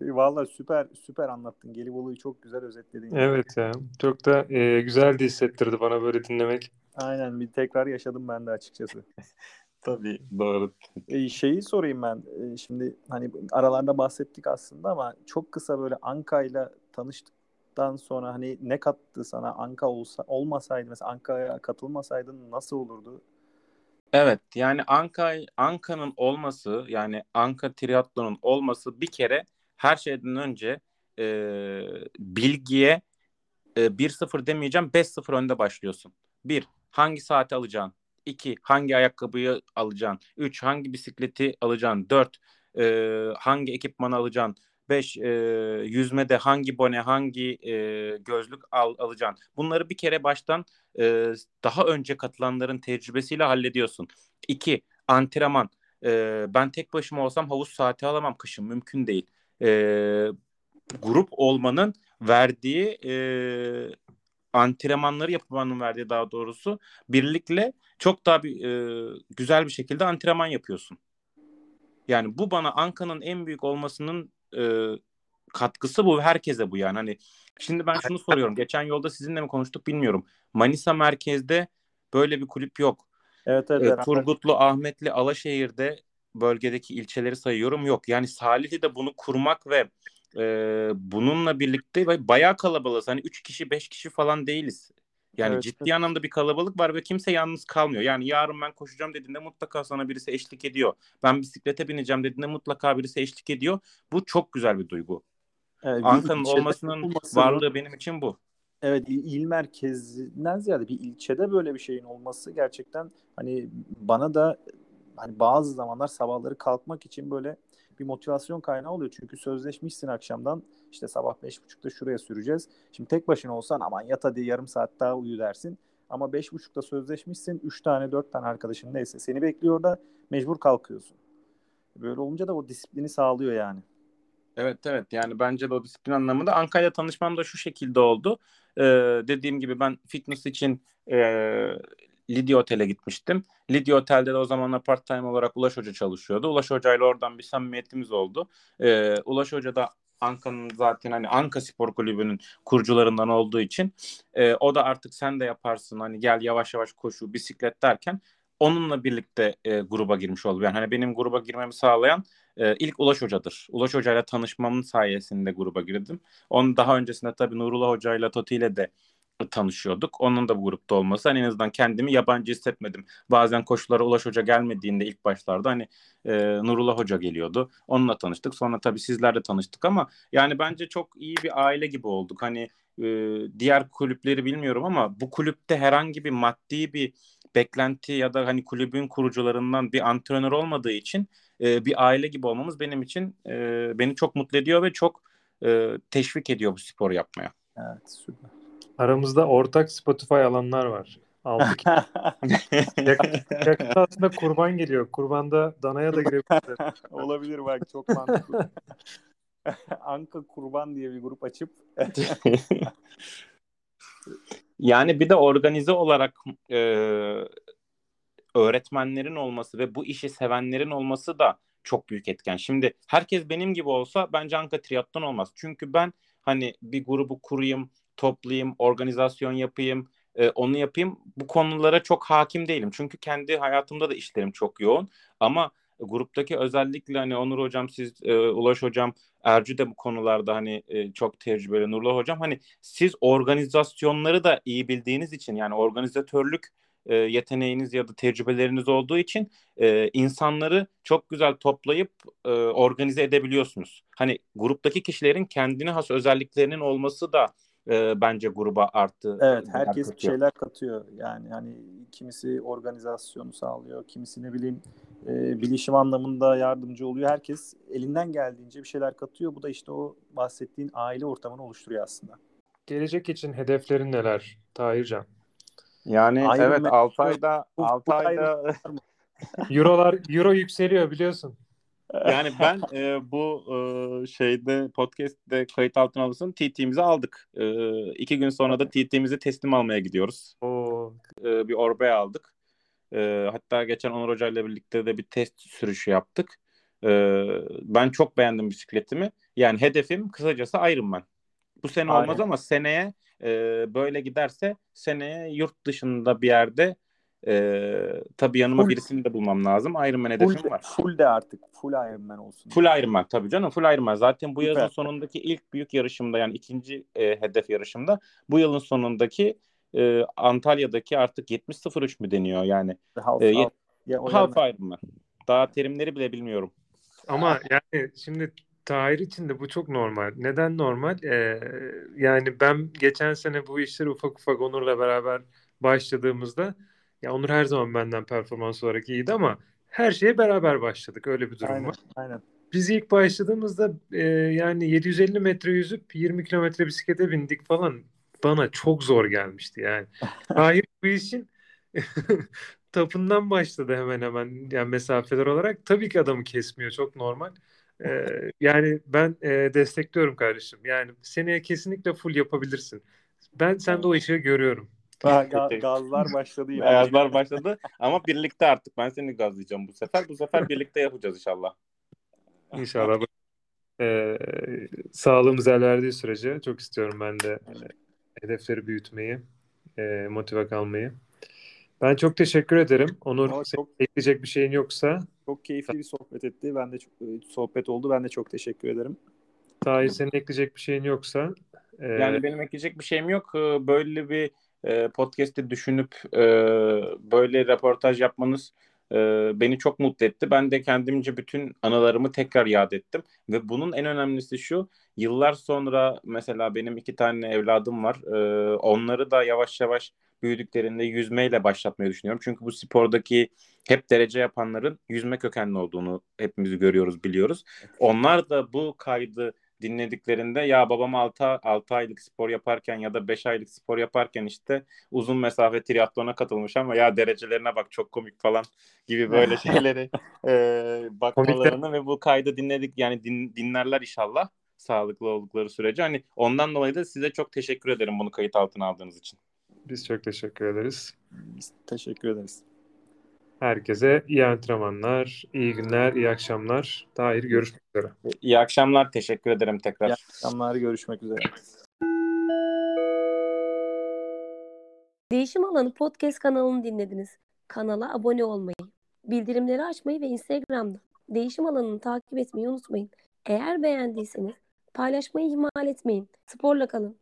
[SPEAKER 3] Vallahi süper süper anlattın. Gelibolu'yu çok güzel özetledin.
[SPEAKER 2] Evet ya. Çok da e, güzel de hissettirdi bana böyle dinlemek.
[SPEAKER 3] Aynen bir tekrar yaşadım ben de açıkçası.
[SPEAKER 4] tabii doğru
[SPEAKER 3] E, şeyi sorayım ben. E, şimdi hani aralarda bahsettik aslında ama çok kısa böyle Anka'yla tanıştıktan sonra hani ne kattı sana Anka olsa olmasaydı mesela Anka'ya katılmasaydın nasıl olurdu?
[SPEAKER 4] Evet yani Anka Anka'nın olması yani Anka Triathlon'un olması bir kere her şeyden önce e, bilgiye e, 1-0 demeyeceğim 5-0 önde başlıyorsun. 1. Hangi saati alacaksın? 2. Hangi ayakkabıyı alacaksın? 3. Hangi bisikleti alacaksın? 4. E, hangi ekipmanı alacaksın? 5. E, yüzmede hangi bone, hangi e, gözlük al, alacaksın? Bunları bir kere baştan e, daha önce katılanların tecrübesiyle hallediyorsun. 2. Antrenman. E, ben tek başıma olsam havuz saati alamam kışın. Mümkün değil. E, grup olmanın verdiği e, antrenmanları yapmanın verdiği daha doğrusu birlikle çok daha bir, e, güzel bir şekilde antrenman yapıyorsun. Yani bu bana Anka'nın en büyük olmasının e, katkısı bu. Herkese bu yani. Hani şimdi ben şunu soruyorum. Geçen yolda sizinle mi konuştuk bilmiyorum. Manisa merkezde böyle bir kulüp yok.
[SPEAKER 3] Evet evet.
[SPEAKER 4] E,
[SPEAKER 3] beraber-
[SPEAKER 4] Turgutlu, Ahmetli, Alaşehir'de bölgedeki ilçeleri sayıyorum yok. Yani Salihli'de bunu kurmak ve e, bununla birlikte bay- bayağı kalabalığız. Hani 3 kişi 5 kişi falan değiliz. Yani
[SPEAKER 3] Evet,
[SPEAKER 4] ciddi anlamda bir kalabalık var ve kimse yalnız kalmıyor. Yani yarın ben koşacağım dediğinde mutlaka sana birisi eşlik ediyor. Ben bisiklete bineceğim dediğinde mutlukla birisi eşlik ediyor. Bu çok güzel bir duygu.
[SPEAKER 3] Evet, ilçede
[SPEAKER 4] olmasının
[SPEAKER 3] olmasının-
[SPEAKER 4] varlığı benim için bu.
[SPEAKER 3] Evet il, il merkezinden ziyade bir ilçede böyle bir şeyin olması gerçekten hani bana da hani bazı zamanlar sabahları kalkmak için böyle bir motivasyon kaynağı oluyor. Çünkü sözleşmişsin akşamdan işte sabah beş buçukta şuraya süreceğiz. Şimdi tek başına olsan aman yat hadi yarım saat daha uyu dersin. Ama beş buçukta sözleşmişsin. Üç tane dört tane arkadaşın neyse seni bekliyor da mecbur kalkıyorsun. Böyle olunca da o disiplini sağlıyor yani.
[SPEAKER 4] Evet evet yani bence de o disiplin anlamında Ankara'yla tanışmam da şu şekilde oldu. Ee, dediğim gibi ben fitness için e, Lidya Otel'e gitmiştim. Lidya Otel'de de o zamanlar part time olarak Ulaş Hoca çalışıyordu. Ulaş Hoca ile oradan bir samimiyetimiz oldu. Ee, Ulaş Hoca da Anka'nın zaten hani Anka Spor Kulübü'nün kurucularından olduğu için e, o da artık sen de yaparsın hani gel yavaş yavaş koşu bisiklet derken onunla birlikte e, gruba girmiş oldu. Yani hani benim gruba girmemi sağlayan e, ilk Ulaş Hoca'dır. Ulaş Hoca'yla tanışmamın sayesinde gruba girdim. Onun daha öncesinde tabii Nurullah Hoca'yla Toti ile de tanışıyorduk. Onun da bu grupta olması hani en azından kendimi yabancı hissetmedim. Bazen koşulara Ulaş Hoca gelmediğinde ilk başlarda hani e, Nurullah Hoca geliyordu. Onunla tanıştık. Sonra tabii sizlerle tanıştık ama yani bence çok iyi bir aile gibi olduk. Hani e, diğer kulüpleri bilmiyorum ama bu kulüpte herhangi bir maddi bir beklenti ya da hani kulübün kurucularından bir antrenör olmadığı için e, bir aile gibi olmamız benim için e, beni çok mutlu ediyor ve çok e, teşvik ediyor bu spor yapmaya.
[SPEAKER 3] Evet süper.
[SPEAKER 2] Aramızda ortak Spotify alanlar var. Altı *laughs* kişi. Yakında aslında kurban geliyor. Kurbanda danaya da girebiliriz. *laughs*
[SPEAKER 3] Olabilir bak çok mantıklı. *laughs* Anka Kurban diye bir grup açıp
[SPEAKER 4] yani bir de organize olarak e, öğretmenlerin olması ve bu işi sevenlerin olması da çok büyük etken. Şimdi herkes benim gibi olsa bence Anka Triathlon olmaz. Çünkü ben hani bir grubu kurayım, toplayayım, organizasyon yapayım, e, onu yapayım. Bu konulara çok hakim değilim. Çünkü kendi hayatımda da işlerim çok yoğun. Ama gruptaki özellikle hani Onur hocam siz e, Ulaş hocam Ercü de bu konularda hani e, çok tecrübeli Nurullah hocam hani siz organizasyonları da iyi bildiğiniz için yani organizatörlük e, yeteneğiniz ya da tecrübeleriniz olduğu için e, insanları çok güzel toplayıp e, organize edebiliyorsunuz. Hani gruptaki kişilerin kendine has özelliklerinin olması da e, bence gruba arttı.
[SPEAKER 3] Evet herkes bir şeyler katıyor. Yani hani kimisi organizasyonu sağlıyor, kimisi ne bileyim e, bilişim anlamında yardımcı oluyor. Herkes elinden geldiğince bir şeyler katıyor. Bu da işte o bahsettiğin aile ortamını oluşturuyor aslında.
[SPEAKER 2] Gelecek için hedeflerin neler Tahircan?
[SPEAKER 4] Yani
[SPEAKER 3] Ayrı
[SPEAKER 4] evet
[SPEAKER 3] me-
[SPEAKER 4] 6 ayda
[SPEAKER 3] Bu-
[SPEAKER 4] 6
[SPEAKER 3] bu
[SPEAKER 4] ayda
[SPEAKER 2] Eurolar Euro yükseliyor biliyorsun.
[SPEAKER 4] Yani ben e, bu e, şeyde podcast'te kayıt altına alınsın TT'mizi aldık. E, iki gün sonra da TT'mizi teslim almaya gidiyoruz.
[SPEAKER 2] Oo,
[SPEAKER 4] E, bir Orbe aldık. E, hatta geçen Onur Hoca ile birlikte de bir test sürüşü yaptık. E, ben çok beğendim bisikletimi. Yani hedefim kısacası Ironman. Bu sene
[SPEAKER 3] Aynen.
[SPEAKER 4] olmaz ama seneye e, böyle giderse seneye yurt dışında bir yerde e, tabii yanıma
[SPEAKER 3] Full-
[SPEAKER 4] birisini de bulmam lazım. Ironman
[SPEAKER 3] Full
[SPEAKER 4] hedefim
[SPEAKER 3] de,
[SPEAKER 4] var.
[SPEAKER 3] full de artık. Full Ironman olsun.
[SPEAKER 4] Full Ironman tabii canım full Ironman. Zaten bu
[SPEAKER 3] Süper.
[SPEAKER 4] yazın sonundaki ilk büyük yarışımda yani ikinci e, hedef yarışımda bu yılın sonundaki e, Antalya'daki artık 70.03 mü deniyor yani
[SPEAKER 3] Half,
[SPEAKER 4] e,
[SPEAKER 3] half. Ya,
[SPEAKER 4] half
[SPEAKER 3] yana-
[SPEAKER 4] Ironman. Daha terimleri bile bilmiyorum.
[SPEAKER 2] Ama yani şimdi Tahir için de bu çok normal. Neden normal? Ee, yani ben geçen sene bu işleri ufak ufak Onur'la beraber başladığımızda ya Onur her zaman benden performans olarak iyiydi ama her şeye beraber başladık. Öyle bir durum
[SPEAKER 3] Aynen,
[SPEAKER 2] var.
[SPEAKER 3] aynen.
[SPEAKER 2] Biz ilk başladığımızda e, yani 750 metre yüzüp 20 kilometre bisiklete bindik falan. Bana çok zor gelmişti yani. *laughs* Tahir bu işin *laughs* tapından başladı hemen hemen yani mesafeler olarak. Tabii ki adamı kesmiyor çok normal. Ee, yani ben e, destekliyorum kardeşim. Yani seneye kesinlikle full yapabilirsin. Ben sende o ışığı görüyorum.
[SPEAKER 3] Ha, ga- gazlar başladı yine.
[SPEAKER 4] Ayazlar başladı ama birlikte artık ben seni gazlayacağım bu sefer. Bu sefer birlikte yapacağız inşallah.
[SPEAKER 2] İnşallah. Ee, sağlığımız el verdiği sürece çok istiyorum ben de e, hedefleri büyütmeyi, e, motive kalmayı. Ben çok teşekkür ederim. Onur,
[SPEAKER 3] çok-
[SPEAKER 2] ekleyecek bir şeyin yoksa
[SPEAKER 3] Çok keyifli bir sohbet etti. Ben de çok e, sohbet oldu. Ben de çok teşekkür ederim.
[SPEAKER 2] Tahir senin ekleyecek bir şeyin yoksa e,
[SPEAKER 4] Yani benim ekleyecek bir şeyim yok. Ee, Böyle bir e, podcast'i düşünüp e, böyle röportaj yapmanız e, beni çok mutlu etti. Ben de kendimce bütün anılarımı tekrar yad ettim. Ve bunun en önemlisi şu, yıllar sonra mesela benim iki tane evladım var. E, onları da yavaş yavaş büyüdüklerinde yüzmeyle başlatmayı düşünüyorum. Çünkü bu spordaki hep derece yapanların yüzme kökenli olduğunu hepimiz görüyoruz, biliyoruz. Onlar da bu kaydı dinlediklerinde ya babam 6, 6 aylık spor yaparken ya da 5 aylık spor yaparken işte uzun mesafe triatlona katılmış ama ya derecelerine bak çok komik falan gibi böyle *laughs* şeyleri e, bakmalarını ve bu kaydı dinledik yani din, dinlerler inşallah sağlıklı oldukları sürece. Hani ondan dolayı da size çok teşekkür ederim bunu kayıt altına aldığınız için.
[SPEAKER 2] biz çok teşekkür ederiz.
[SPEAKER 3] Biz teşekkür ederiz.
[SPEAKER 2] Herkese iyi antrenmanlar, iyi günler, iyi akşamlar. Tahir görüşmek üzere.
[SPEAKER 4] İyi akşamlar. Teşekkür ederim tekrar.
[SPEAKER 3] İyi akşamlar. Görüşmek üzere.
[SPEAKER 1] Değişim Alanı podcast kanalını dinlediniz. Kanala abone olmayı, bildirimleri açmayı ve Instagram'da Değişim Alanı'nı takip etmeyi unutmayın. Eğer beğendiyseniz paylaşmayı ihmal etmeyin. Sporla kalın.